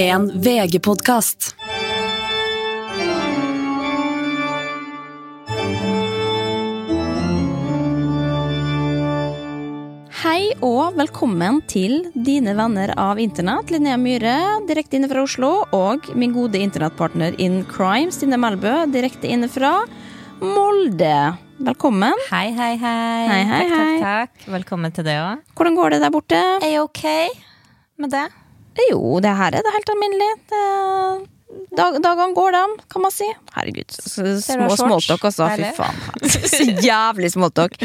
En VG-podkast. Hei og velkommen til dine venner av internett. Linnea Myhre, direkte inne fra Oslo, og min gode internettpartner in crime, Stine Melbø, direkte inne fra Molde. Velkommen. Hei, hei, hei. Hei, hei, takk, hei. takk, takk. Velkommen til deg òg. Hvordan går det der borte? Er jeg ok med det? Jo, det her er det helt alminnelig. Det Dag, dagene går, dem, kan man si. Herregud, små smalltalk, altså. Fy faen. Så jævlig smalltalk.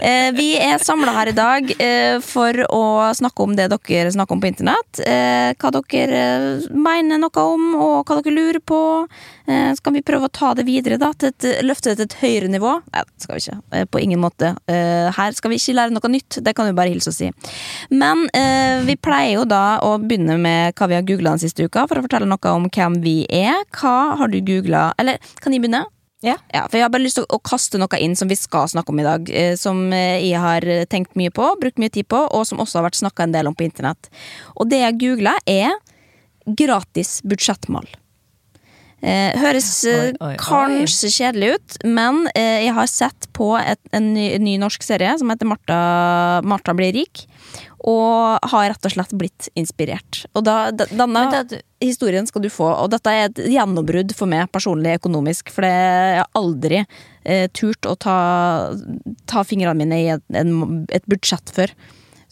Eh, vi er samla her i dag eh, for å snakke om det dere snakker om på internett. Eh, hva dere eh, mener noe om, og hva dere lurer på. Eh, skal vi prøve å ta det videre, da? Til et, løfte det til et høyere nivå? Nei, det skal vi ikke. Eh, på ingen måte. Eh, her skal vi ikke lære noe nytt, det kan vi bare hilse og si. Men eh, vi pleier jo da å begynne med hva vi har googla den siste uka, for å fortelle noe om hvem vi er. Hva har du googla Eller kan jeg begynne? Ja. For jeg har bare lyst til å kaste noe inn som vi skal snakke om i dag. eh, Som eh, jeg har tenkt mye på, brukt mye tid på, og som også har vært snakka en del om på internett. Og det jeg googla, er gratis budsjettmål. Eh, høres eh, Oi, oi, oi. kanskje kjedelig ut, men eh, jeg har sett på et, en ny, ny norsk serie som heter Martha, Martha blir rik, og har rett og slett blitt inspirert. Og da, da, denne du- historien skal du få, og dette er et gjennombrudd for meg personlig økonomisk, for det- jeg har aldri eh, turt å ta, ta fingrene mine i et, en, et budsjett før.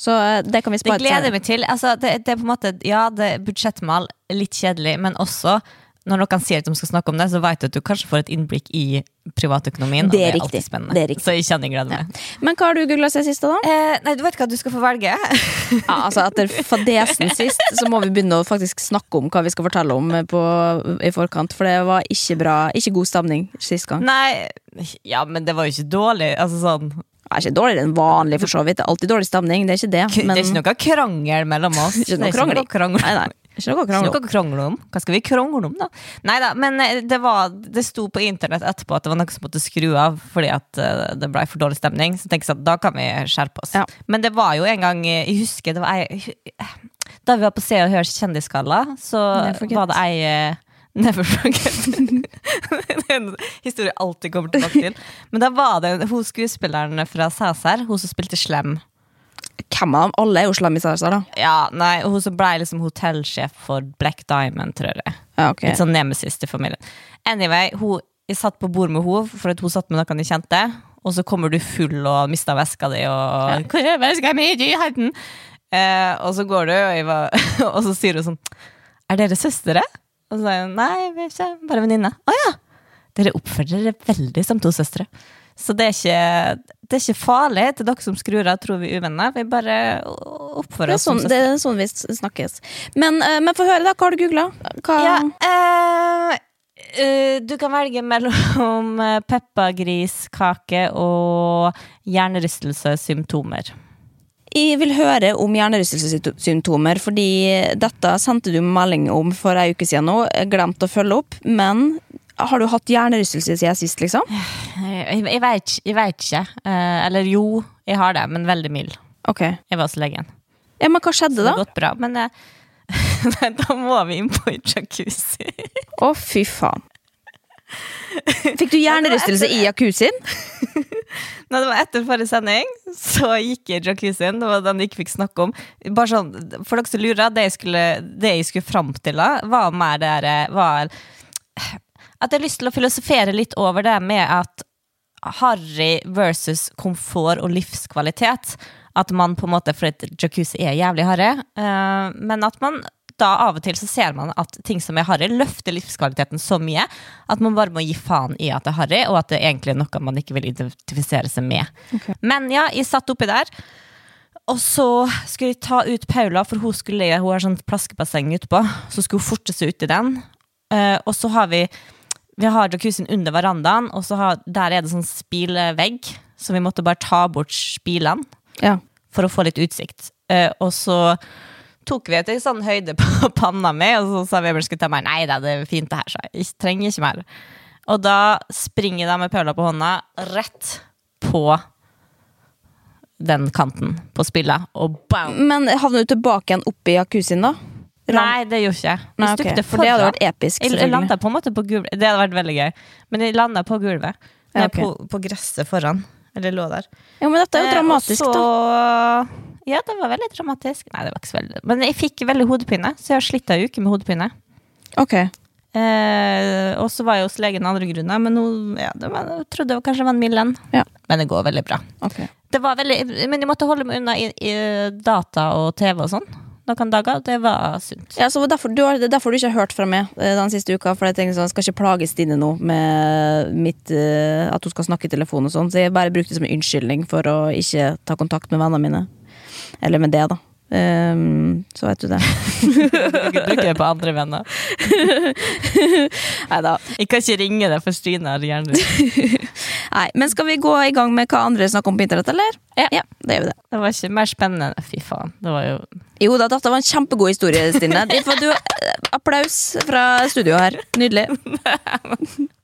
Så eh, det kan vi det spare til gleder jeg meg til. Altså, det, det er på en måte, ja, det er budsjettmal, litt kjedelig, men også når noen sier at de skal snakke om det, så vet du at du kanskje får et innblikk i privatekonomien. Det og er alltid riktig. Det er riktig. Så jeg kjenner glede meg. Ja. Men hva har du googla siden sist, da? Eh, nei, du vet hva du skal få velge? Ja, altså Etter fadesen sist, så må vi begynne å faktisk snakke om hva vi skal fortelle om på, i forkant. For det var ikke bra, ikke god stemning sist gang. nei, ja, men det var jo ikke dårlig. Altså sånn Det er ikke dårligere enn vanlig, for så vidt. Det er alltid dårlig stemning, det er ikke det. Det er ikke noe krangel mellom oss. Det er ikke noe krangel. Nei, nei. Ikke noe Ikke krangel. noe å krangle om. Hva skal vi krangle om, da? Nei da, men eh, det, var, det sto på internett etterpå at det var noe som måtte skru av fordi at eh, det ble for dårlig stemning. Så tenkte jeg at da kan vi skjerpe oss. Ja. Men det var jo en gang eh, Jeg husker det var ei Da vi var på Se og Hør Kjendisgalla, så var det ei Never forget. det er en historie jeg alltid kommer tilbake til. Men da var det hun skuespilleren fra Cæsar, hun som spilte slem. Hvem av dem? Alle er jo slemmiser, da. Ja, nei, Hun som ble liksom hotellsjef for Black Diamond, tror jeg. Ja, ok. Litt sånn nemesis til familien. Anyway, hun, jeg satt på bord med henne for at hun satt med noen jeg kjente. Og så kommer du full og mister veska di og Hvor er veska mi? Eh, og så går du, og, var, og så sier hun sånn Er dere søstre? Og så sier hun nei, vi er ikke bare venninne. Å ja! Dere oppfører dere veldig som to søstre. Så det er, ikke, det er ikke farlig til dere som skrur av, tror vi er uvenner. Vi bare oppfører er oss sånn, det er sånn vi snakkes. Men, uh, men få høre, da. Hva har du googla? Ja, uh, uh, du kan velge mellom peppergriskake og hjernerystelsessymptomer. Jeg vil høre om hjernerystelsessymptomer, fordi dette sendte du melding om for ei uke siden nå. Jeg Glemte å følge opp, men har du hatt hjernerystelse siden sist, liksom? Jeg, jeg, vet, jeg vet ikke. Eh, eller jo, jeg har det, men veldig mild. Ok. Jeg var hos legen. Ja, men hva Så da? det da? har gått bra. Men eh, nei, da må vi inn på jacuzzi. Å, fy faen. Fikk du hjernerystelse i jacuzzien? Når det var etter forrige sending, så gikk jeg i jacuzzien. Det var den jeg ikke fikk snakke om. Bare sånn, For dere som lurer, det jeg skulle, det jeg skulle fram til, da, var mer det der, var At jeg har lyst til å filosofere litt over det med at harry versus komfort og livskvalitet. At man på en måte, For et jacuzzi er jævlig harry, uh, men at man da av og til så ser man at ting som er harry, løfter livskvaliteten så mye at man bare må gi faen i at det er harry, og at det egentlig er noe man ikke vil identifisere seg med. Men ja, jeg satt oppi der. Og så skulle jeg ta ut Paula, for hun, skulle, hun har sånn plaskebasseng utpå. Så skulle hun forte seg ut i den. Uh, og så har vi Vi har jacuzzien under verandaen, og så har, der er det sånn spilvegg, så vi måtte bare ta bort spilene Ja. for å få litt utsikt. Uh, og så tok vi et sånn høyde på panna mi, og så sa Weber skulle ta mer. Nei da, det er fint det her, sa jeg. Jeg trenger ikke mer. Og da springer de med pøla på hånda rett på den kanten på spillet, og bam! Men havner du tilbake igjen opp i jacuzzien, da? Nei, det gjorde ikke jeg. Nei, Jeg ok, stupte For det hadde vært episk. Jeg, jeg på en måte på gulvet. Det hadde vært veldig gøy. Men jeg landa på gulvet. Ja, Nei, ok. på, på gresset foran. Eller lå der. Jo, men dette er jo Eh, dramatisk, da. Ja, det var veldig dramatisk. Nei, det var ikke så veldig Men jeg fikk veldig hodepine, så jeg har slitt ei uke med hodepine. Ok. Eh, og så var jeg hos legen av andre grunner, men hun ja, det var, jeg trodde det var kanskje var en mild en. Ja. Men det går veldig bra. Okay. Det var veldig, men jeg måtte holde meg unna i, i data og TV og sånn noen dager. Det var sunt. Ja, så derfor, du har, Det er derfor du ikke har hørt fra meg eh, den siste uka. For jeg tenkte sånn, jeg skal ikke plage Stine nå med mitt, eh, at hun skal snakke i telefon og sånn. Så jeg bare brukte det som en unnskyldning for å ikke ta kontakt med vennene mine. Eller med det, da. Ehm, så vet du det. Bruker det på andre venner. Nei da. Jeg kan ikke ringe deg, for Stine har hjernerystelse. Nei, men skal vi gå i gang med hva andre snakker om på internett, eller? Ja. det gjør vi det. Det var ikke mer spennende. Fy faen. Det var jo Jo da, dette var en kjempegod historie, Stine. Du eh, applaus fra studio her. Nydelig.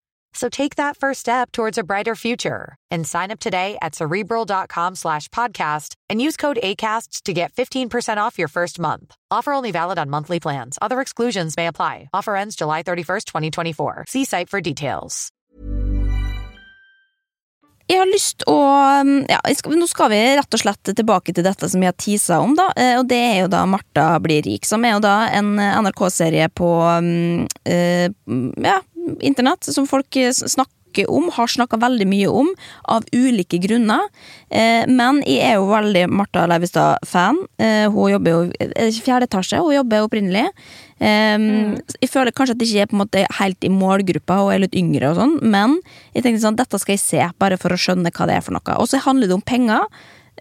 So take that first step towards a brighter future and sign up today at cerebral.com slash podcast and use code ACAST to get 15% off your first month. Offer only valid on monthly plans. Other exclusions may apply. Offer ends July 31st, 2024. See site for details. Jeg har lyst å um, ja, skal, Nå skal vi rett og slett tilbake til dette som jeg har om, da. eh, Og det er jo da Martha blir rik, som er jo da en NRK-serie på um, eh, ja, internett som folk eh, snakker om, har snakka veldig mye om, av ulike grunner. Eh, men jeg er jo veldig Martha Leivestad-fan. Eh, hun jobber jo det fjerde etasje, hun jobber opprinnelig. Um, Jeg føler kanskje at jeg ikke er på en måte helt i målgruppa og er litt yngre, og sånn men jeg tenkte sånn, dette skal jeg se, bare for å skjønne hva det er for noe. Og så handler det om penger.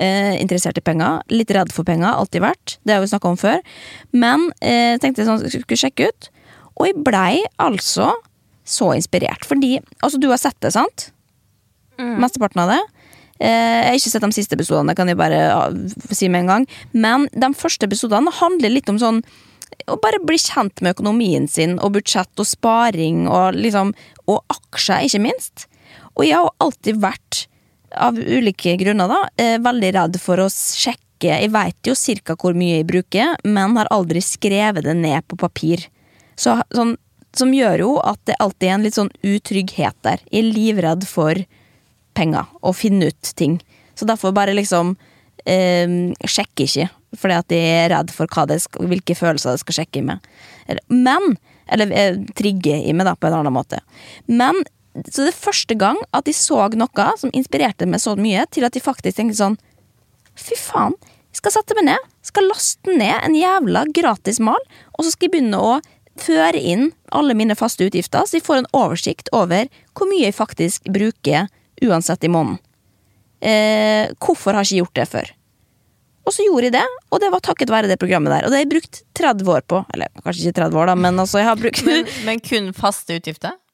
Eh, interessert i penger. Litt redd for penger, alltid vært. Det har vi snakka om før. Men eh, tenkte jeg sånn, skulle sjekke ut. Og jeg blei altså så inspirert. Fordi Altså, du har sett det, sant? Mesteparten av det. Eh, jeg har ikke sett de siste episodene, det kan jeg bare si med en gang. Men de første episodene handler litt om sånn å bare bli kjent med økonomien sin og budsjett og sparing og liksom Og aksjer, ikke minst. Og jeg har alltid vært, av ulike grunner, da, eh, veldig redd for å sjekke Jeg veit jo cirka hvor mye jeg bruker, men har aldri skrevet det ned på papir. Så, sånn, som gjør jo at det alltid er en litt sånn utrygghet der. Jeg er livredd for penger og finne ut ting. Så derfor bare liksom eh, sjekker ikke. Fordi at jeg er redd for skal, hvilke følelser det skal sjekke i meg. Men Eller eh, trigge i meg, da, på en annen måte. Men så det er første gang at jeg så noe som inspirerte meg så mye, til at jeg faktisk tenkte sånn Fy faen, jeg skal sette meg ned, skal laste ned en jævla gratis mal, og så skal jeg begynne å føre inn alle mine faste utgifter, så jeg får en oversikt over hvor mye jeg faktisk bruker uansett i måneden. Eh, hvorfor har jeg ikke gjort det før? Og så gjorde jeg det, og det var takket være det programmet der. Og det har jeg brukt 30 år på. Eller kanskje ikke 30 år, da, men altså, jeg har brukt Men, men kun faste utgifter?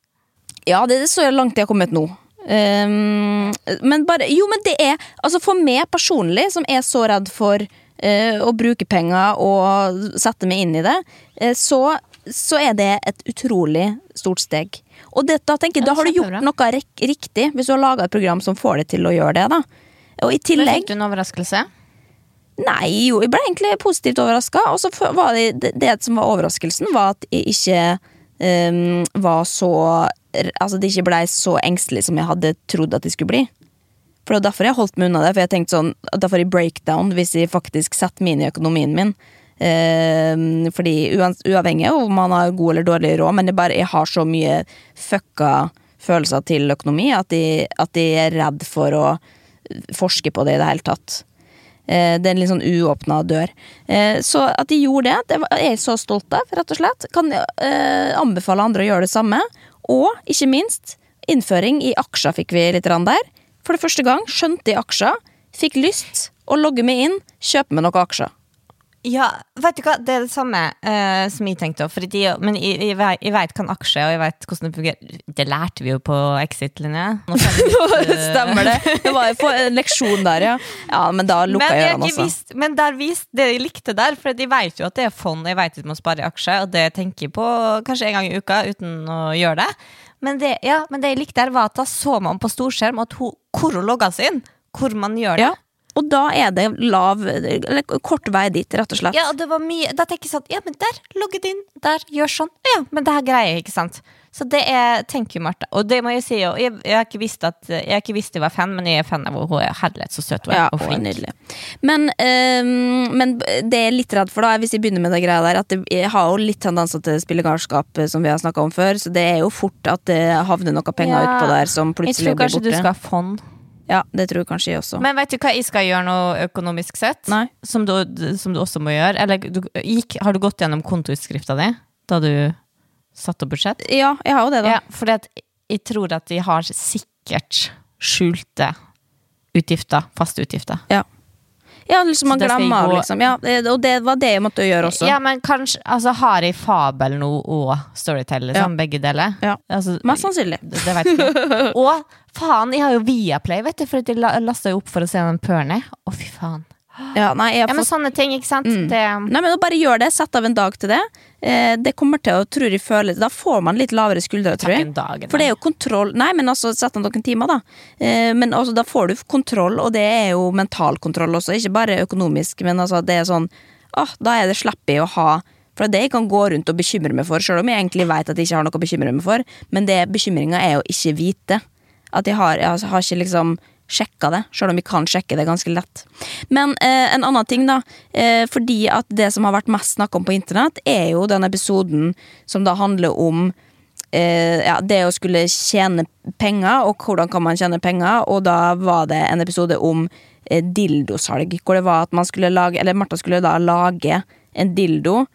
Ja, det er så langt jeg har kommet nå. Um, men bare Jo, men det er Altså, for meg personlig, som er så redd for uh, å bruke penger og sette meg inn i det, uh, så, så er det et utrolig stort steg. Og det, da tenker jeg, da har du gjort noe rik- riktig, hvis du har laga et program som får deg til å gjøre det. da Og i tillegg fikk du en overraskelse? Nei, jo, jeg ble egentlig positivt overraska. Og så var det, det, som var overraskelsen, var at jeg ikke um, var så Altså, det ikke blei så engstelig som jeg hadde trodd at det skulle bli. For det var derfor jeg holdt meg unna det. For jeg tenkte sånn, Da får jeg breakdown hvis jeg faktisk setter meg inn i økonomien min. Ehm, fordi uavhengig av om man har god eller dårlig råd, men bare, jeg har så mye fucka følelser til økonomi at jeg, at jeg er redd for å forske på det i det hele tatt. Eh, Det er en litt sånn uåpna dør. Eh, Så at de gjorde det, det er jeg så stolt av, rett og slett. Kan eh, anbefale andre å gjøre det samme. Og ikke minst, innføring i aksjer fikk vi litt der. For det første gang skjønte jeg aksjer, fikk lyst å logge meg inn, kjøpe meg noen aksjer. Ja, vet du hva, det er det samme uh, som jeg tenkte. òg. men jeg, jeg, jeg vet hva en aksje og jeg vet hvordan det fungerer. Det lærte vi jo på Exit-linja. Eh, Stemmer det. Det var jo en leksjon der, ja. Ja, Men da lukka Men, jeg øynene også. Vist, men der viste det jeg likte der, for de vet jo at det er fond, jeg vet at man sparer i aksjer, og det tenker jeg på kanskje en gang i uka uten å gjøre det. Men det, ja, men det jeg likte der, var at da så man på storskjerm at hun, hvor hun logga seg inn. Hvor man gjør det. Ja. Og da er det lav, eller kort vei dit, rett og slett. Ja, og det var mye Da tenker jeg sånn Ja, men der, logget inn, der, gjør sånn Ja, men det her greier jeg, ikke sant Så det er, tenker Martha Og det må jeg si, jeg, jeg har ikke visst at Jeg har ikke visst jeg var fan, men jeg er fan av henne er herlighet så søt hun er, Ja, og flink nydelig. Men, ehm, men det jeg er litt redd for, da, hvis jeg begynner med det greia der, at det, jeg har jo litt tendenser til spillegarskap, eh, som vi har snakka om før, så det er jo fort at det havner noe penger Ja, utpå der som plutselig blir borte. Jeg tror kanskje du skal ha fond Ja, det tror jeg kanskje jeg også. Men vet du hva jeg skal gjøre nå økonomisk sett? Nei. Som du, som du også må gjøre Eller du, gikk, har du gått gjennom kontoutskrifta di Da du satte opp budsjett? Ja, jeg har jo det, da. Ja, for jeg tror at de har sikkert skjulte utgifter, faste utgifter. Ja, ja liksom man glemmer av, liksom. Ja, og det var det jeg måtte gjøre også. Ja, men kanskje Altså, har jeg Fabel nå og Storytel, liksom? Begge deler? Ja. Altså, Mest sannsynlig. det, det vet ikke. Og faen, jeg har jo Viaplay, vet du, for jeg la- lasta jo opp for å se den Pørne. Å, fy faen. Ja, nei, Ja, men fått sånne ting, ikke sant? Mm. Det, Nei, men Bare gjør det. Sett av en dag til det. Eh, det kommer til å tror jeg føle Da får man litt lavere skuldre, tror jeg. dag. For det er jo kontroll Nei, men altså, sett av noen timer, da. Eh, men altså, da får du kontroll, og det er jo mental kontroll også, ikke bare økonomisk, men altså, det er sånn ah, Da er det slipper jeg å ha For det det jeg kan gå rundt og bekymre meg for, selv om jeg egentlig vet at jeg ikke har noe å bekymre meg for. Men det bekymringa er å ikke vite. At jeg har, jeg har ikke liksom sjekka det, selv om vi kan sjekke det ganske lett. Men eh, en annen ting, da. Eh, fordi at det som har vært mest snakk om på internett, er jo den episoden som da handler om eh, ja, det å skulle tjene penger, og hvordan kan man tjene penger. Og da var det en episode om eh, dildosalg, hvor det var at man skulle lage Eller Martha skulle da lage en dildo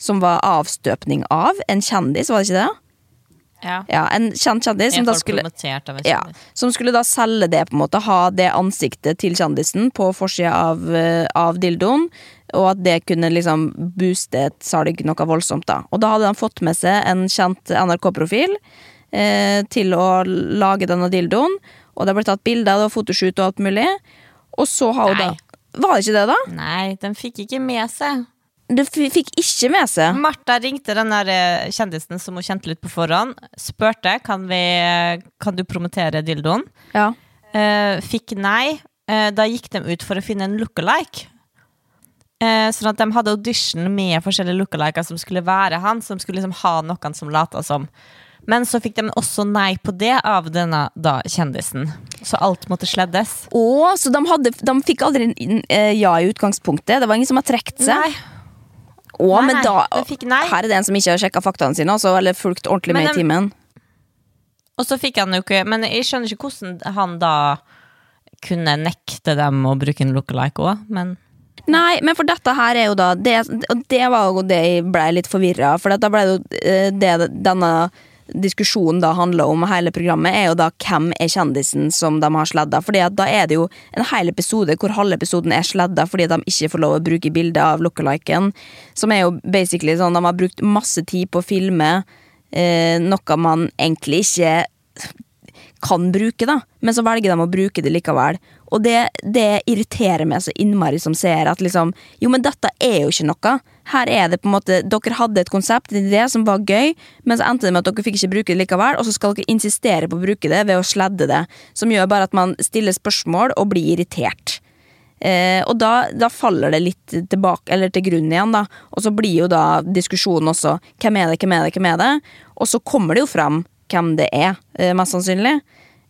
som var avstøpning av en kjendis, var det ikke det? Ja. Ja, En kjent kjendis som skulle ja, som skulle da selge det, på en måte ha det ansiktet til kjendisen på forsida av, eh, av dildoen. Og at det kunne liksom booste et salg noe voldsomt. da Og da hadde han fått med seg en kjent NRK-profil eh, til å lage denne dildoen. Og det ble tatt bilder, det var fotoshoot og alt mulig. Og så har hun da Var det ikke det, da? Nei, den fikk ikke med seg. Det fikk ikke med seg. Martha ringte den der eh, kjendisen som hun kjente litt på forhånd. Spurte kan vi Kan du promotere dildoen. Ja. Eh, fikk nei. Eh, da gikk de ut for å finne en lookalike. Sånn at de hadde audition med forskjellige lookaliker som skulle være han. Som skulle liksom ha noen som lata som. Men så fikk de også nei på det av denne da kjendisen. Så alt måtte sleddes. Å, så de, hadde, de fikk aldri en, ja i utgangspunktet? Det var ingen som har trukket seg? Nei. Å, Nei, men da, nei, fikk nei. Her er det en som ikke har sjekka faktaene sine, også, eller fulgt ordentlig Men med i timen. Og så fikk han jo ikke Men jeg skjønner ikke hvordan han da kunne nekte dem å bruke en lookalike òg, men Nei, men for dette her er jo da det, Og det var jo det jeg ble litt forvirra For da ble det jo eh, det denne diskusjonen da handler om hele programmet, er jo da hvem er kjendisen som de har sledda. Fordi at da er det jo en hel episode hvor halve episoden er sledda fordi de ikke får lov å bruke bilde av lookaliken. Som er jo basically sånn de har brukt masse tid på å filme eh, noe man egentlig ikke kan bruke, da. Men så velger de å bruke det likevel. Og det, det irriterer meg så innmari som seer at liksom Jo, men dette er jo ikke noe. Her er det på en måte Dere hadde et konsept, en idé, som var gøy, men så endte det med at dere fikk ikke bruke det likevel, og så skal dere insistere på å bruke det ved å sledde det. Som gjør bare at man stiller spørsmål og blir irritert. Eh, og da, da faller det litt tilbake, eller til grunn igjen, da. Og så blir jo da diskusjonen også hvem er det, hvem er det, hvem er det? Og så kommer det jo fram hvem det er, eh, mest sannsynlig.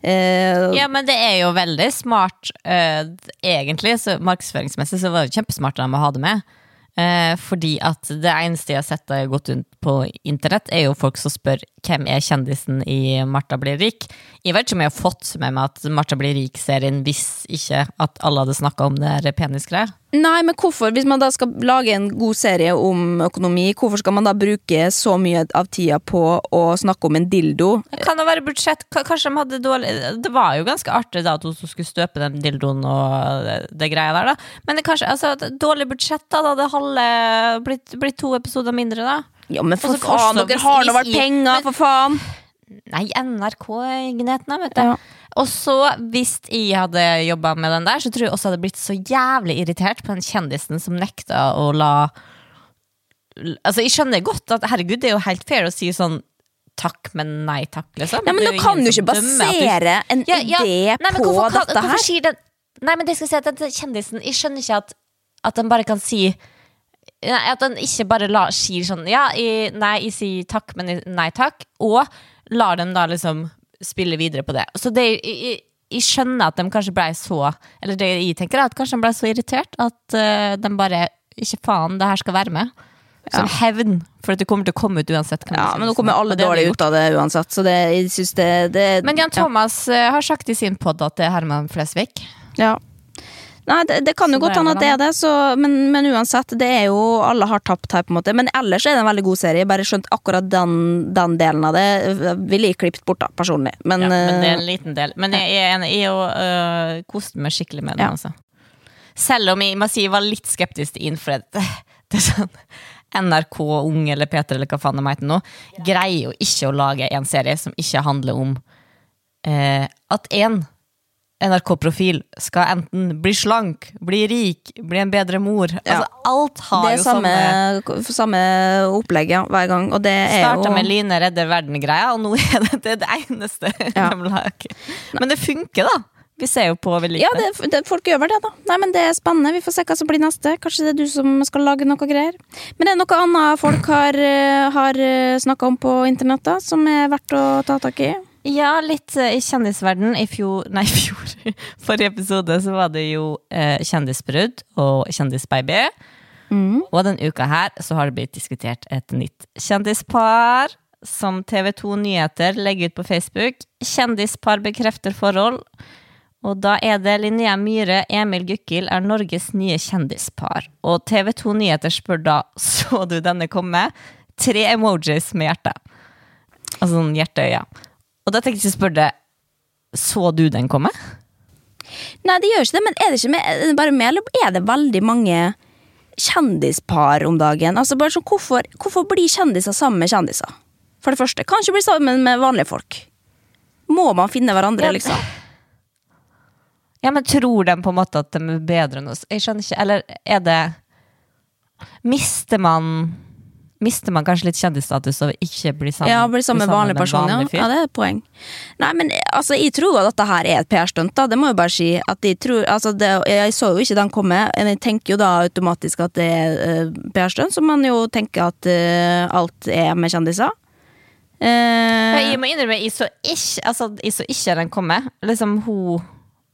Eh, Ja, men det er jo veldig smart, uh, egentlig. Så markedsføringsmessig så var det kjempesmart av dem å ha det med. Uh, fordi at det eneste jeg har sett da jeg har gått rundt på internett, er jo folk som spør hvem er kjendisen i Martha blir rik. Jeg vet ikke om jeg har fått med meg at Martha blir rik-serien hvis ikke at alle hadde snakka om det her penisgreia. Nei, men hvorfor, hvis man da skal lage en god serie om økonomi, hvorfor skal man da bruke så mye av tida på å snakke om en dildo? Kan det være budsjett? Kanskje de hadde dårlig Det var jo ganske artig da at hun skulle støpe den dildoen og det, det greia der, da. Men det kanskje, altså, dårlig budsjett, da. Da hadde blitt, blitt to episoder mindre, da. Ja, men for faen, dere har nå vært penger, men- for faen! Nei, NRK-gnetene, vet du. Ja. Og så, hvis jeg hadde jobba med den der, så tror jeg også hadde blitt så jævlig irritert på den kjendisen som nekta å la Altså, jeg skjønner godt at herregud, det er jo helt fair å si sånn takk, men nei takk, liksom. Ja, men nå da kan du ikke basere du- en Ja, ja. idé Nei, på hvorfor kan- dette hvorfor her. den, Nei, men det skal jeg si at den kjendisen Jeg skjønner ikke at, at den bare kan si Nei, At den ikke bare la, sier sånn Ja, jeg, nei, jeg sier takk, men nei takk. Og lar dem da liksom spille videre på det. Så det jeg, jeg, skjønner at de kanskje ble så Eller det jeg tenker, er at kanskje de ble så irritert at uh, de bare Ikke faen, det her skal være med. Som hevn. For at det kommer til å komme ut uansett. Ja, men nå kommer er. alle dårlig ut av det uansett, så det, jeg synes det, det Men Jan. Thomas ja. har sagt i sin pod at det er Herman Flesvig. Ja. Nei, det, det kan jo Så godt hende at det er det, så, men, men uansett, det er jo Alle har tapt her, på en måte. Men ellers er det en veldig god serie. Jeg bare skjønt akkurat den, den delen av det ville jeg klippet bort, da, personlig. Men, Ja, men det er eh, en liten del. Men jeg er enig å øh, koste meg skikkelig med den. Ja. Altså. Selv om jeg må si jeg var litt skeptisk til inn, det, det er sånn NRK Ung eller Peter eller hva faen de heter nå, greier jo ikke å lage en serie som ikke handler om eh, at én NRK-profil skal enten bli slank, bli rik, bli en bedre mor. Altså, alt har det er jo samme, samme samme opplegg ja, hver gang, og det er Starta jo med Line redder verden-greia, og nå er det det, er det eneste Ja. Men det funker, da. Vi ser jo på vi liker Ja, det, det, folk gjør vel det, da. Nei, men Det er spennende. Vi får se hva som blir neste. Kanskje det er du som skal lage noe greier. Men det er noe annet folk har, eh, har snakka om på internett da, som er verdt å ta tak i. Ja, litt eh, i kjendisverden. I fjor Nei, i fjor. Forrige episode så var det jo eh, kjendisbrudd og kjendisbaby. Og denne uka her så har det blitt diskutert et nytt kjendispar. Som TV2 Nyheter legger ut på Facebook. Kjendispar bekrefter forhold. Og da er det Linnea Myhre, Emil Gukild er Norges nye kjendispar. Og TV2 Nyheter spør da så du denne komme. Tre emojis med hjerte. Altså sånn hjerteøya. Og da tenkte jeg å spørre deg, så du den komme? Nei, det gjør ikke det, men er det ikke med, er det bare med, eller er det veldig mange kjendispar om dagen? Altså bare sånn, hvorfor, hvorfor blir kjendiser sammen med kjendiser? For det første, kan ikke bli sammen med vanlige folk. Må man finne hverandre, liksom? Ja, men tror de på en måte at de er bedre enn oss? Jeg skjønner ikke, eller er det Mister man Mister man kanskje litt kjendisstatus av ikke bli sammen? Ja, bli sammen med vanlig person, ja. ja. Det er et poeng. Nei, men altså, jeg tror at dette her er et PR-stunt, da. Det må jeg bare si. At jeg, tror, altså, det, jeg så jo ikke den komme, men jeg tenker jo da automatisk at det er uh, PR-stunt, så man jo tenker at uh, alt er med kjendiser. Uh, Ja, Jeg må innrømme, jeg så ikke, altså, jeg så ikke den komme. Liksom hun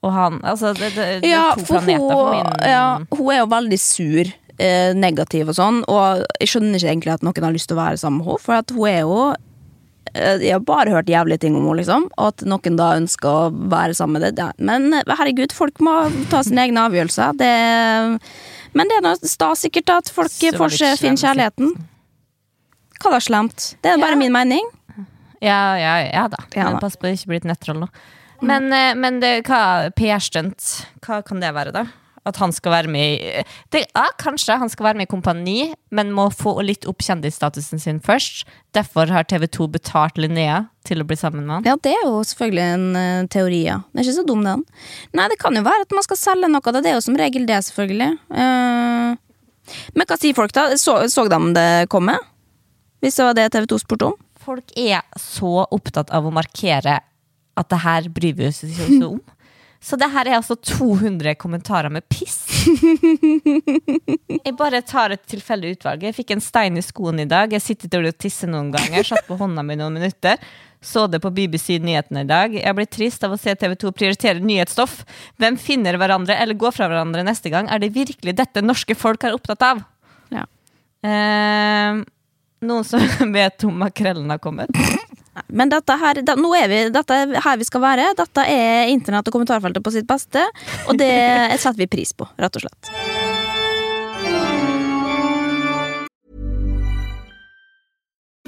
og han. Altså, det, det, det ja, er to for planeter for hun, min ja, hun er jo veldig sur, eh, negativ og sånn, og jeg skjønner ikke egentlig at noen har lyst til å være sammen med henne, for at hun er jo eh, jeg har bare hørt jævlige ting om henne, liksom. Og at noen da ønsker å være sammen med det. Men eh, herregud, folk må ta sine egne avgjørelser. Det, men det er noe stas sikkert at folk får finne kjærligheten. Hva da slemt? Det er bare Ja. min mening. Ja, ja, ja da. Ja da. pass på det ikke blir et nettroll nå. Men, men det, hva PR-stunt, hva kan det være, da? At han skal være med i det, Ja, kanskje han skal være med i Kompani, men må få litt opp kjendisstatusen sin først. Derfor har TV2 betalt Linnea til å bli sammen med han. Ja, det er jo selvfølgelig en uh, teori, ja. Det er ikke så dum, den. Nei, det kan jo være at man skal selge noe. Det er jo som regel det, selvfølgelig. Uh, men hva sier folk, da? Så, så de det komme? Hvis det var det TV2 spurte om? Folk er så opptatt av å markere at det her bryr vi oss ikke om. Så det her er altså 200 kommentarer med piss. Jeg bare tar et tilfeldig utvalg. Jeg fikk en stein i skoen i dag. Jeg sitter til å tisse noen ganger. Satt på hånda mi noen minutter. Så det på BBC Nyhetene i dag. Jeg blir trist av å se TV 2 prioritere nyhetsstoff. Hvem finner hverandre eller går fra hverandre neste gang? Er det virkelig dette norske folk er opptatt av? Ja. Eh, noen som vet om makrellen har kommet? Men dette her, da, nå er vi, dette er her vi skal være. Dette er internett og kommentarfeltet på sitt beste. Og det setter vi pris på, rett og slett.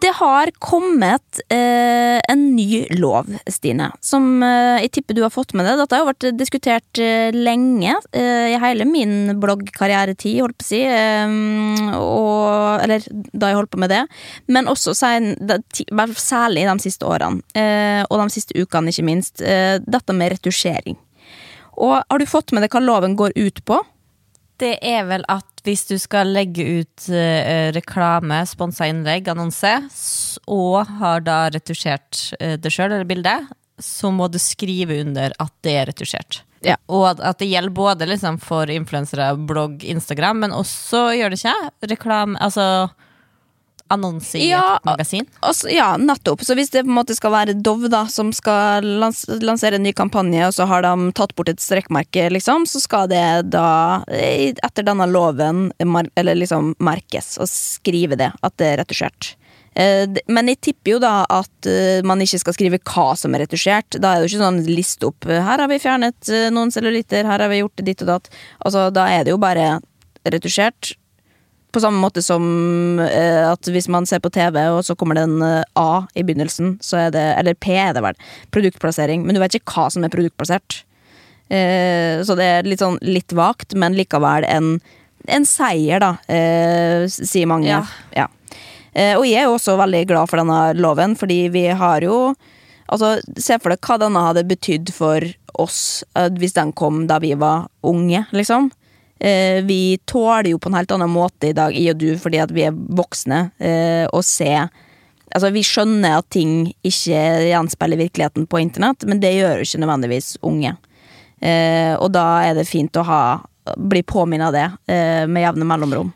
Det har kommet eh, en ny lov, Stine, som eh, jeg tipper du har fått med deg. Dette har jo vært diskutert eh, lenge, eh, i hele min bloggkarrieretid, holdt på å si. eh, og, eller da jeg holdt på med det. Men også sen, det, særlig de siste årene, eh, og de siste ukene, ikke minst. dette med retusjering. Og har du fått med deg hva loven går ut på? Det er vel at hvis du skal legge ut eh, reklame, sponsa innlegg, annonse, og har da retusjert eh, det sjøl, eller bildet, så må du skrive under at det er retusjert. Ja. Og at, at det gjelder både liksom for influensere, blogg, Instagram, men også gjør det ikke reklame, altså annonse i Ja, et magasin. Også, ja, nettopp. Så hvis det på en måte skal være Dove da, som skal lans lansere en ny kampanje, og så har de tatt bort et strekkmerke, liksom, så skal det da, etter denne loven, eller liksom merkes og skrive det, at det er retusjert. Eh, Men jeg tipper jo da at eh, man ikke skal skrive hva som er retusjert. Da er det jo ikke sånn liste opp eh, Her har vi fjernet noen cellulitter, her har vi gjort ditt og datt. Altså, da er det jo bare retusjert. På samme måte som eh, at hvis man ser på TV, og så kommer det en eh, A i begynnelsen, så er det Eller P er det vel. Produktplassering. Men du vet ikke hva som er produktplassert. Eh, så det er litt sånn litt vagt, men likevel en, en seier, da, eh, sier mange. Ja. Ja. Eh, og jeg er jo også veldig glad for denne loven, fordi vi har jo Altså, Se for deg hva denne hadde betydd for oss eh, hvis den kom da vi var unge, liksom. Eh, vi tåler jo på en helt annen måte i dag, i og du, fordi at vi er voksne, og å se Altså, vi skjønner at ting ikke gjenspeiler virkeligheten på internett, men det gjør jo ikke nødvendigvis unge. Eh, og da er det fint å ha bli påminnet av det eh, med jevne mellomrom.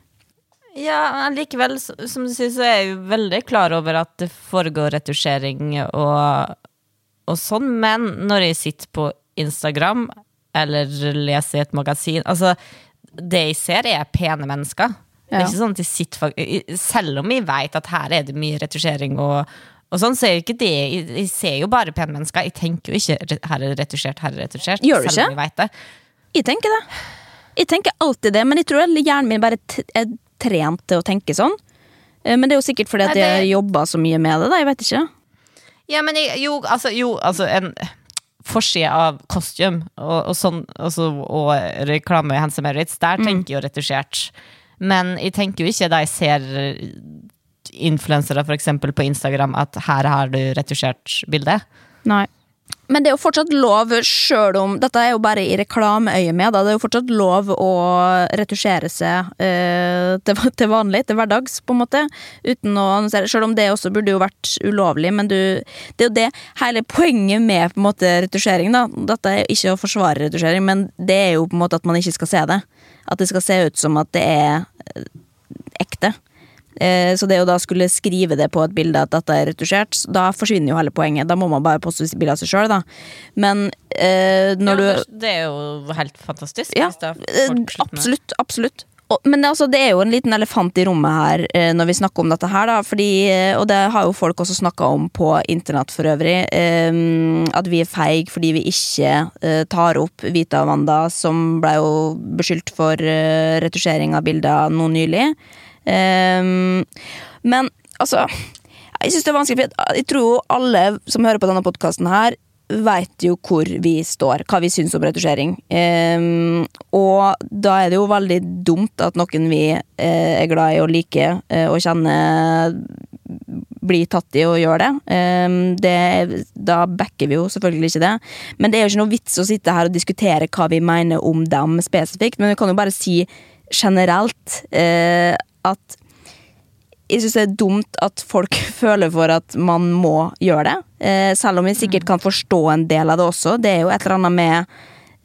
Ja, likevel, som du sier, så er jeg jo veldig klar over at det foregår retusjering og, og sånn, men når jeg sitter på Instagram eller leser i et magasin Altså, det jeg ser, er pene mennesker. Det er ikke sånn at de sitter Selv om jeg vet at her er det mye retusjering og, og sånn, så er jo ikke det Jeg, ser jo bare pene mennesker. Jeg tenker jo ikke her er det retusjert, her er det retusjert. Gjør du selv om ikke? jeg vet det. Jeg tenker det. Jeg tenker alltid det, men jeg tror hjernen min bare er trent til å tenke sånn. Eh, Men det er jo sikkert fordi at jeg jobber jobba så mye med det, da. Jeg vet ikke. Ja, men jeg, jo, altså, jo, altså en forside av costume og, og, sånn, altså, og reklame i Hanse Merits, der tenker jeg jo retusjert. Men jeg tenker jo ikke da jeg ser influensere eksempel på Instagram at her har du retusjert bildet. Nei. Men det er jo fortsatt lov, sjøl om Dette er jo bare i reklameøyemed. Det er jo fortsatt lov å retusjere seg eh, til, til vanlig, til hverdags, på en måte. Uten å annonsere. Sjøl om det også burde jo vært ulovlig, men du Det er jo det hele poenget med på en måte retusjering, da. Dette er ikke å forsvare retusjering, men det er jo på en måte at man ikke skal se det. At det skal se ut som at det er eh, ekte. Eh, Så det å da skulle skrive det på et bilde at dette er retusjert, da forsvinner jo hele poenget. Da må man bare poste bilde av seg sjøl, da. Men eh, når Ja, du det- er jo helt fantastisk. Ja, eh, absolutt. Absolutt. Men altså, det er jo en liten elefant i rommet her eh, når vi snakker om dette her, da. Fordi, og det har jo folk også snakka om på internett for øvrig. at vi er feige fordi vi ikke tar opp Vita Wanda, som ble jo beskyldt for retusjering av bilder nå nylig. Eh, men altså Jeg syns det er vanskelig, for jeg tror jo alle som hører på denne podkasten her, veit jo hvor vi står, hva vi syns om retusjering. Um, og da er det jo veldig dumt at noen vi uh, er glad i og liker uh, og kjenner, blir tatt i å gjøre det. Ehm, det. Da backer vi jo selvfølgelig ikke det. Men det er jo ikke noe vits å sitte her og diskutere hva vi mener om dem spesifikt, men vi kan jo bare si generelt eh, at jeg syns det er dumt at folk føler for at man må gjøre det. Eh, selv om jeg sikkert kan forstå en del av det også. Det er jo et eller annet med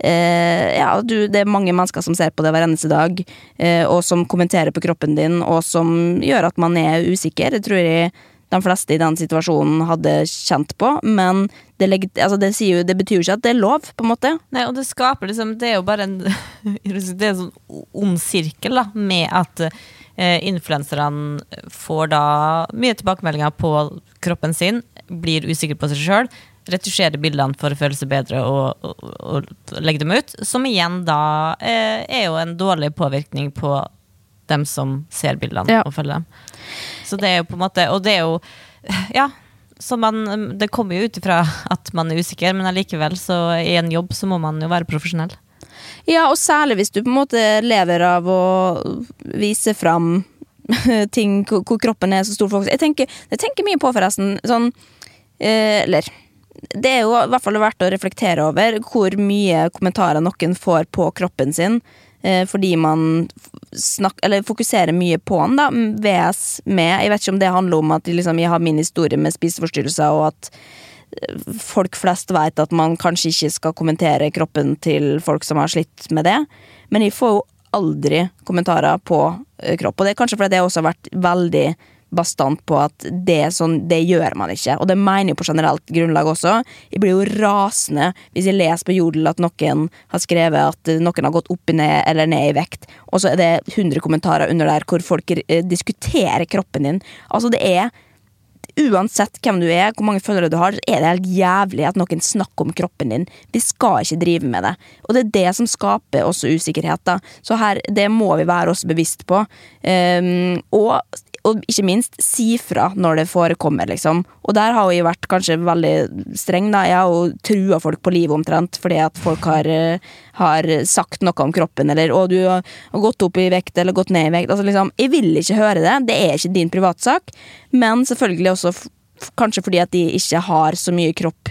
eh, Ja, du, det er mange mennesker som ser på det hver eneste dag, eh, og som kommenterer på kroppen din, og som gjør at man er usikker. Det tror jeg de fleste i den situasjonen hadde kjent på, men det, altså det, jo, det betyr jo ikke at det er lov, på en måte. Nei, og det skaper liksom Det er jo bare en Det er en sånn ond sirkel, da, med at eh, influenserne får da mye tilbakemeldinger på kroppen sin, blir usikre på seg sjøl, retusjerer bildene for å føle seg bedre og, og, og legge dem ut, som igjen da eh, er jo en dårlig påvirkning på dem som ser bildene Ja. og følger dem. Så det er jo på en måte Og det er jo Ja. Så man, det kommer jo ut ifra at man er usikker, men allikevel, så i en jobb så må man jo være profesjonell. Ja, og særlig hvis du på en måte lever av å vise fram ting hvor kroppen er så stor for Jeg tenker, jeg tenker mye på, forresten, sånn eh, Eller det er jo i hvert fall verdt å reflektere over hvor mye kommentarer noen får på kroppen sin. eh, Fordi man snak, eller fokuserer mye på den, da. VS med Jeg vet ikke om det handler om at liksom, jeg har min historie med spiseforstyrrelser, og at folk flest vet at man kanskje ikke skal kommentere kroppen til folk som har slitt med det. Men jeg får jo aldri kommentarer på eh, kropp. Og det er kanskje fordi det også har vært veldig bastant på at det, sånn, det gjør man ikke. Og det mener jeg på generelt grunnlag også. Jeg blir jo rasende hvis jeg leser på Jodel at noen har skrevet at noen har gått opp ned eller ned i vekt, og så er det 100 kommentarer under der hvor folk eh, diskuterer kroppen din. Altså, det er uansett hvem du er, hvor mange følgere du har, så er det helt jævlig at noen snakker om kroppen din. Vi skal ikke drive med det. Og det er det som skaper også usikkerhet. da. Så her, det må vi være oss bevisst på. Um, og, og ikke minst si fra når det forekommer, liksom. Og der har jeg vært kanskje veldig streng, da. Jeg har jo trua folk på livet omtrent fordi at folk har, eh, har sagt noe om kroppen, eller 'å, du har gått opp i vekt', eller 'gått ned i vekt'. Altså liksom, Jeg vil ikke høre det. Det er ikke din privatsak. Men selvfølgelig også kanskje fordi at de ikke har så mye kropp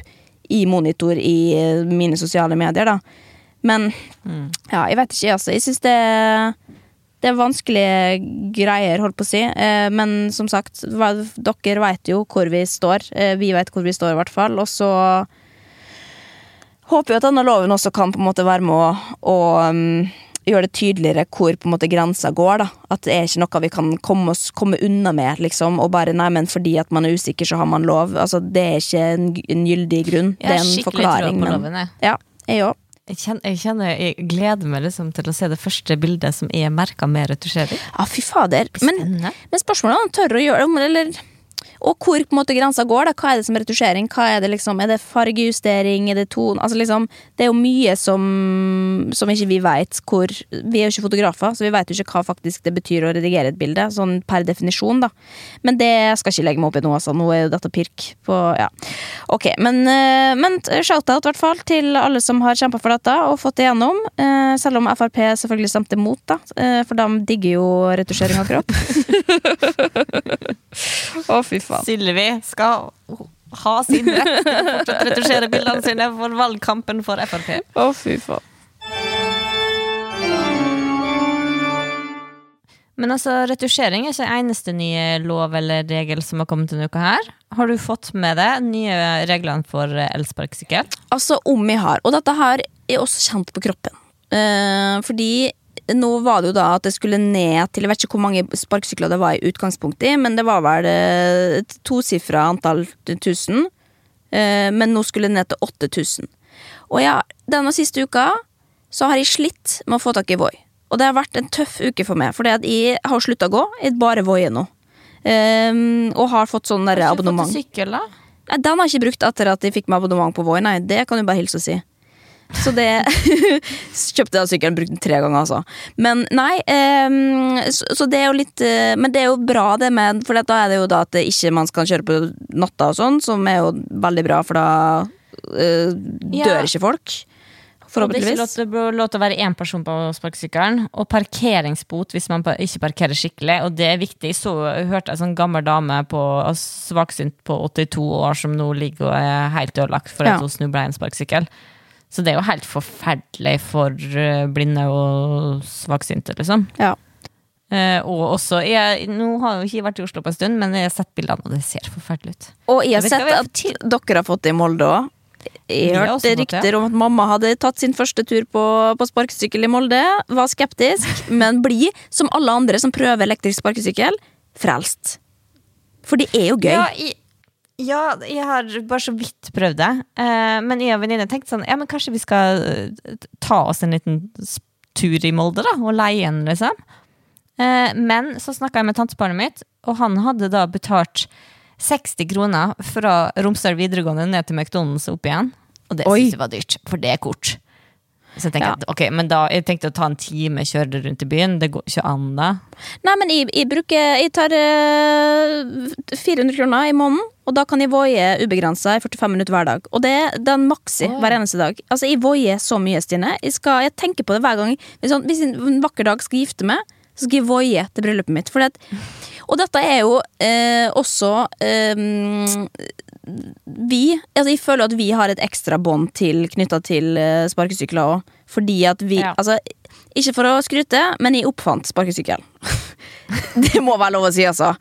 i monitor i eh, mine sosiale medier, da. Men ja, jeg vet ikke, altså. Jeg syns det det er vanskelige greier, holdt på å si. Eh, men som sagt, dere vet jo hvor vi står. Eh, vi vet hvor vi står, i hvert fall. Og så håper vi at denne loven også kan på en måte være med å, å um, gjøre det tydeligere hvor på en måte grensa går. da At det er ikke noe vi kan komme, oss, komme unna med. liksom Og bare nei, men fordi at man er usikker, så har man lov. Altså Det er ikke en, en gyldig grunn. Jeg det er en skikkelig forklaring. tro på loven, jeg. Ja, jeg òg. Jeg kjenner, jeg kjenner, jeg gleder meg liksom til å se det første bildet som er merka med retusjering. Ja, fy fader. Men, men spørsmålet er om han tør å gjøre det, eller Og hvor på en måte grensa går. da Hva er det som er retusjering? Hva Er det liksom Er det fargejustering? Er det ton Altså liksom Det er jo mye som Som ikke vi vet hvor Vi er jo ikke fotografer, så vi vet jo ikke hva faktisk det betyr å redigere et bilde. Sånn per definisjon, da. Men det skal ikke legge meg opp i nå, altså. Nå er jo dette pirk på Ja. Ok, men, eh, men shout-out i hvert fall til alle som har kjempa for dette og fått det gjennom. eh, Selv om Frp selvfølgelig stemte mot, da. eh, For de digger jo retusjering av kropp. Å, fy faen. Sylvi skal ha sin rett til å fortsette retusjere bildene sine for valgkampen for Frp. Å, fy faen. Men altså, retusjering er ikke eneste nye lov eller regel som har kommet denne uka her. Har du fått med deg nye reglene for elsparkesykkel? Altså, om jeg har. Og dette her er også kjent på kroppen. Eh, fordi nå var det jo da at det skulle ned til Jeg vet ikke hvor mange sparkesykler det var i utgangspunktet, men det var vel eh, et tosifra antall tusen. Eh, men nå skulle det ned til 8000. Og ja, denne siste uka så har jeg slitt med å få tak i Voi. Og det har vært en tøff uke for meg, for jeg har slutta å gå. Jeg bare voier nå. Um, og har fått sånn abonnement. Har du fått sykkel, da? Nei, Den har jeg ikke brukt etter at jeg fikk meg abonnement på Voi. Nei, det kan du bare hilse og si. Så det Kjøpte jeg sykkelen, brukte den tre ganger, altså. Men nei, um, så, så det er jo litt uh, Men det er jo bra, det med For da er det jo da at ikke man skal kjøre på natta og sånn, som er jo veldig bra, for da Ja. dør ikke folk. Og det er ikke lov til, lov til å være én person på sparkesykkelen. Og parkeringsbot hvis man ikke parkerer skikkelig. Og det er viktig. Så jeg hørte en sånn gammel dame på svaksynt på 82 år som nå ligger og er helt ødelagt for Ja. hun snubla i en sparkesykkel. Så det er jo helt forferdelig for eh, blinde og svaksynte, liksom. Ja. Uh, og også jeg, Nå har jeg jo ikke vært i Oslo på en stund, men jeg har sett bildene, og det ser forferdelig ut. Og jeg har sett at dere har fått det i Molde òg. Jeg har hørte rykter om at mamma hadde tatt sin første tur på, på sparkesykkel i Molde. Var skeptisk, men bli, som alle andre som prøver elektrisk sparkesykkel, frelst. For det er jo gøy. Ja, jeg, ja, jeg har bare så vidt prøvd det. Eh, men jeg og venninne tenkte sånn Ja, men kanskje vi skal eh, ta oss en liten tur i Molde, da? Og leie en, liksom. Eh, men så snakka jeg med tantebarnet mitt, og han hadde da betalt 60 kroner fra Romsdal videregående ned til McDonald's opp igjen. Og det Oi. syntes jeg var dyrt, for det er kort. Så jeg tenkte, Ja. at, ok, men da, jeg tenkte å ta en time kjøre rundt i byen. Det går ikke an, da. Nei, men jeg, jeg bruker Jeg tar uh, 400 kroner i måneden, og da kan jeg voie ubegrensa i 45 minutter hver dag. Og det er den maksi oh. hver eneste dag. Altså, jeg voier så mye, Stine. Jeg, skal, jeg tenker på det hver gang. Hvis, sånn, hvis jeg en vakker dag skal gifte meg, så skal jeg voie til bryllupet mitt. Fordi at, og dette er jo eh, også eh, vi altså Jeg føler at vi har et ekstra bånd til knytta til eh, sparkesykler òg. Fordi at vi Ja. Altså, ikke for å skryte, men jeg oppfant sparkesykkel. det må være lov å si, altså.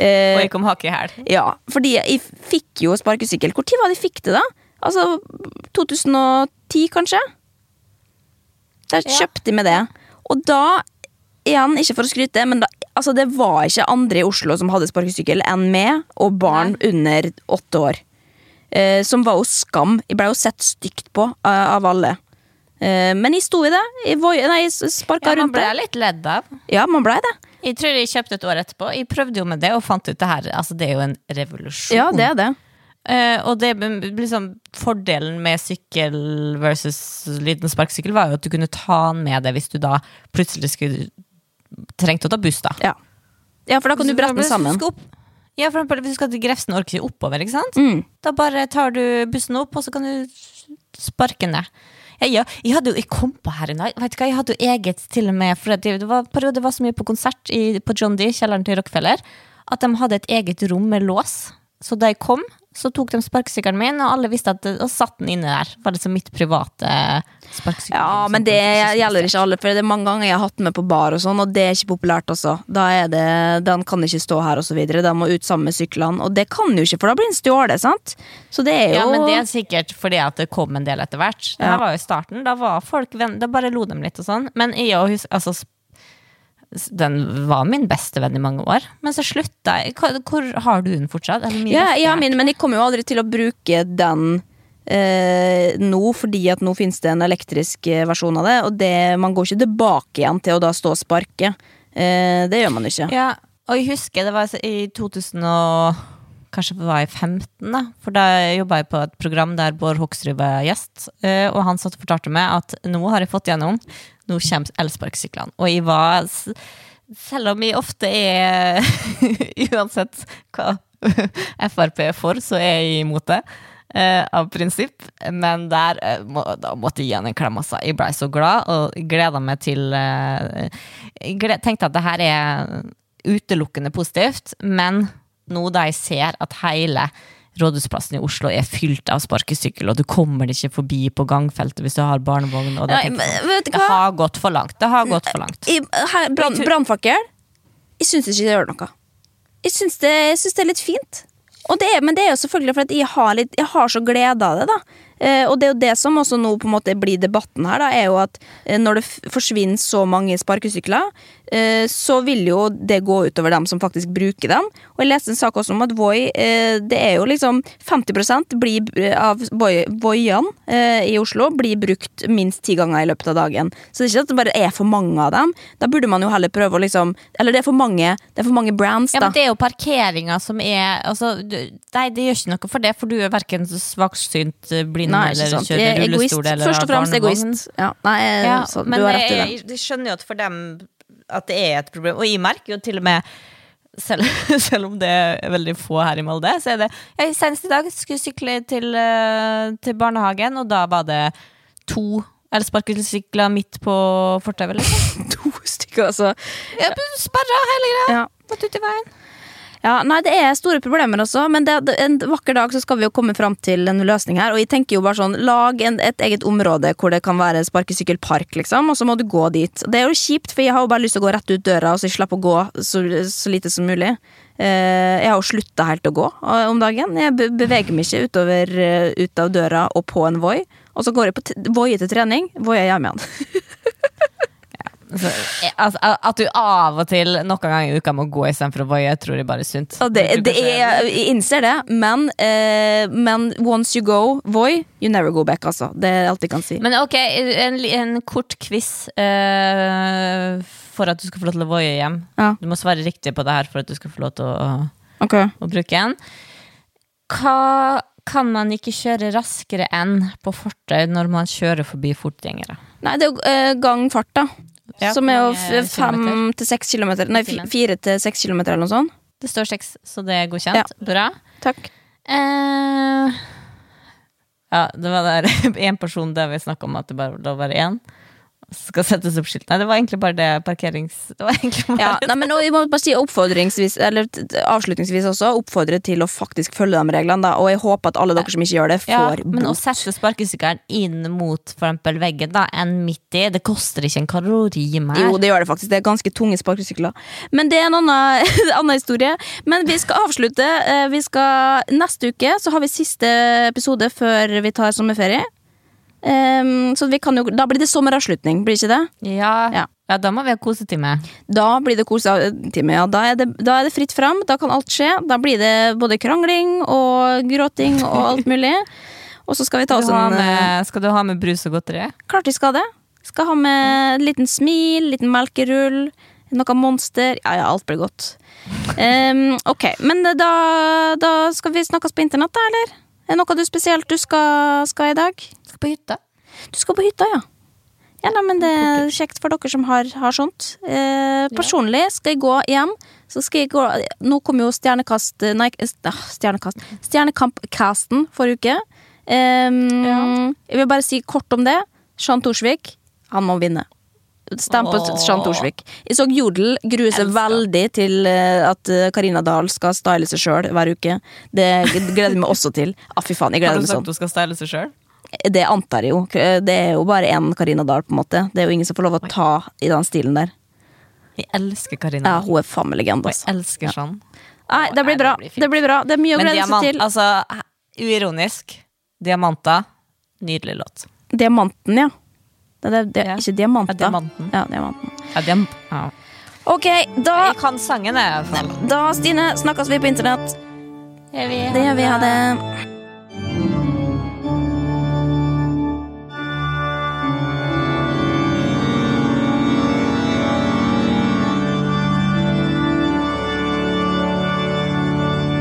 Eh, Og jeg kom hake i hæl. ja, fordi jeg fikk jo sparkesykkel. Tid var det jeg fikk det, da? Altså 2010, kanskje? Ja. kjøpte jeg med det. Og da, igjen, ikke for å skryte, men da, altså, det var ikke andre i Oslo som hadde sparkesykkel enn meg og barn under åtte år. Eh, som var jo skam. Jeg ble jo sett stygt på eh, av alle. Eh, men jeg sto i det. Jeg, nei, jeg sparka Ja, man rundt ble det. litt ledd av. Ja, man blei det. Jeg tror jeg kjøpte et år etterpå. Jeg prøvde jo med det og fant ut det her. Altså, det er jo en revolusjon. Ja, det er det. Uh, og det liksom Fordelen med sykkel versus liten sparkesykkel var jo at du kunne ta den med deg hvis du da plutselig skulle trengte å ta buss. da Ja, ja for da kan du brette den sammen. Ja, for eksempel hvis du skal til Grefsen og orker ikke oppover, ikke sant? Mm. Da bare tar du bussen opp, og så kan du sparke ned. Ja, jeg, hadde jo, jeg kom på her en dag Vet Jeg hadde jo eget til og med For det var, det var så mye på konsert i, på John D, kjelleren til Rockefeller, at de hadde et eget rom med lås. Så da jeg kom, så tok de sparkesykkelen min, og alle visste at Og satt den inne der. Var det så mitt private sparkesykkel. Ja, men det gjelder ikke alle, for det er mange ganger jeg har hatt den med på bar, og sånn Og det er ikke populært også. Da er det, Den kan ikke stå her, og så videre. Den må ut sammen med syklene. Og det kan jo ikke, for da blir den stjålet, sant? Så det er jo Ja, men det er sikkert fordi at det kom en del etter hvert. Det her Ja. var jo starten. Da var folk venn, da bare lo dem litt og sånn. Men jeg og hus, altså, den var min beste venn i mange år. Men så slutta jeg. Hvor, har du den fortsatt? Ja, jeg ja, min, men, men jeg kommer jo aldri til å bruke den eh, nå, fordi at nå finnes det en elektrisk eh, versjon av det, og det, man går ikke tilbake igjen til å da stå og sparke. Eh, det gjør man ikke. Ja, og jeg husker det var i 2000 og Kanskje det var i 15, da. For da jobba jeg på et program der Bård Hoksrud var gjest. eh, Og han satt og fortalte meg at nå har jeg fått gjennom Nå kommer elsparkesyklene. Og jeg var Selv om jeg ofte er Uansett hva Frp er for, så er jeg imot det. Uh, av prinsipp. Men der uh, må, da måtte jeg gi han en klem. Altså. Jeg blei så glad og gleda meg til uh, gled, tenkte at det her er utelukkende positivt, men nå da jeg ser at hele Rådhusplassen i Oslo er fylt av sparkesykkel, og du kommer deg ikke forbi på gangfeltet hvis du har barnevogn. Og Nei, tenker det har gått for langt. Det har gått for langt. Brannfakkel. Jeg syns ikke det gjør noe. Jeg syns det, det er litt fint. Og det er, men det er jo selvfølgelig fordi jeg har, litt, jeg har så glede av det. da Og det er jo det som også nå på en måte blir debatten her, da er jo at eh, når det forsvinner så mange sparkesykler, eh, så vil jo det gå utover dem som faktisk bruker dem. Og jeg leste en sak også om at Voi eh, Det er jo liksom 50 blir, av Voiene eh, i Oslo blir brukt minst ti ganger i løpet av dagen. Så det er ikke at det bare er for mange av dem. Da burde man jo heller prøve å liksom Eller det er for mange, det er for mange brands, Ja, men Det er jo parkeringa som er altså, Nei, det gjør ikke noe for det, for du er verken svaksynt, eh, blind Nei, eller sant. Kjører er egoist. rullestol eller Først og fremst egoist. Ja, nei, Ja, så, men du har rett i det. jeg, jeg skjønner jo at for dem at det er et problem. Og jeg merker jo til og med selv, selv om det er veldig få her i Molde, så er det jeg, Senest i dag skulle sykle til, eh, til barnehagen, og da var det to elsparkesykler midt på fortauet. Liksom. To stykker, altså. Jeg Sperra hele greia! Ja. Måtte ut i veien. Ja, nei, det er store problemer også, men det, en vakker dag så skal vi jo komme fram til en løsning her. Og jeg tenker jo bare sånn, lag en, et eget område hvor det kan være sparkesykkelpark, liksom, og så må du gå dit. Det er jo kjipt, for jeg har jo bare lyst til å gå rett ut døra, og så jeg å gå så, så lite som mulig. Eh, jeg har jo slutta helt å gå eh, om dagen. Jeg beveger meg ikke utover eh, ut av døra og på en Voi. Og så går jeg på Voi til trening. Voi er hjemme igjen. Altså, jeg- altså, at du av og til noen ganger i uka må gå istedenfor å voie, tror jeg bare er sunt. Og det, det er, jeg innser det, men, eh, men once you go Voi, you never go back, altså. Det er alt jeg kan si. Men ok, en, en kort quiz eh, for at du skal få lov til å voie hjem. Ja. Du må svare riktig på det her for at du skal få lov til å, okay. å bruke den. Hva kan man ikke kjøre raskere enn på fortau når man kjører forbi fotgjengere? Nei, det er jo eh, gangfart, da. Ja, som er jo fem til seks kilometer. Nei, fire til seks kilometer eller noe sånt. Det står seks, så det er godkjent. Bra. Takk. Eh, ja, det var der én person der vi snakka om at det bare var å være én. Skal settes opp skilt. Nei, det var egentlig bare det parkerings... Det var egentlig bare Ja, nei, men vi jeg må bare si oppfordringsvis Eller avslutningsvis også oppfordre til å faktisk følge de reglene. Da. Og jeg håper at alle dere som ikke gjør det, Ja, får men å sette sparkesykkelen inn mot for eksempel veggen da, enn midt i, det koster ikke en kalori mer. Jo, det gjør det faktisk. Det er ganske tunge sparkesykler. Men det er en annen, annen historie. Men vi skal avslutte. Eh, Vi skal, neste uke så har vi siste episode før vi tar sommerferie. Ehm, så vi kan jo, da blir det sommeravslutning, blir det ikke det? Ja. Ja. ja, da må vi ha kosetime. Da blir det kosetime. Ja. Da, er det, da er det fritt fram. Da kan alt skje. Da blir det både krangling og gråting og alt mulig. Og så skal vi ta oss en eh, med, skal du ha med brus og godteri? Klart vi skal det. Skal ha med en liten smil, liten melkerull, noe monster. Ja, ja, alt blir godt. Um, ok, men da, da skal vi snakkes på internett, da, eller? Er det noe du spesielt du skal, skal i dag? Skal på hytta. Du skal på hytta, ja. Ja, nei, men Det er kjekt for dere som har, har sånt. Eh, personlig skal jeg gå hjem. Så skal jeg gå Nå kom jo Stjernekast Nei, ah, Stjernekast Stjernekamp-casten forrige uke. Ehm, Jeg vil bare si kort om det. Jean Thorsvik, han må vinne. Stem på. Jean Thorsvik. Jeg så Jodel grue seg veldig til eh, at eh, Karina Dahl skal style seg sjøl hver uke. Det gleder jeg meg også til. Ah, fy faen, jeg Har gleder du meg sånn. sagt hun skal style seg sjøl? Det antar jeg jo. Det er jo bare én Karina Dahl, på en måte. Det er jo ingen som får lov å ta i den stilen der. Jeg elsker Karina. Ja, hun er faen meg legende, jeg altså. elsker sånn. Nei, det blir bra. det blir. Det bra. Det er mye å glede seg til. altså uironisk. Diamanta. Nydelig låt. Diamanten, ja. Det det er Ja. ikke diamanta. Ja, diamanten. Ja, diamanten. Ja, diam ja. Ok, da, Jeg kan sangen, jeg, da Stine, snakkes vi på internett. Det gjør vi. Ha det.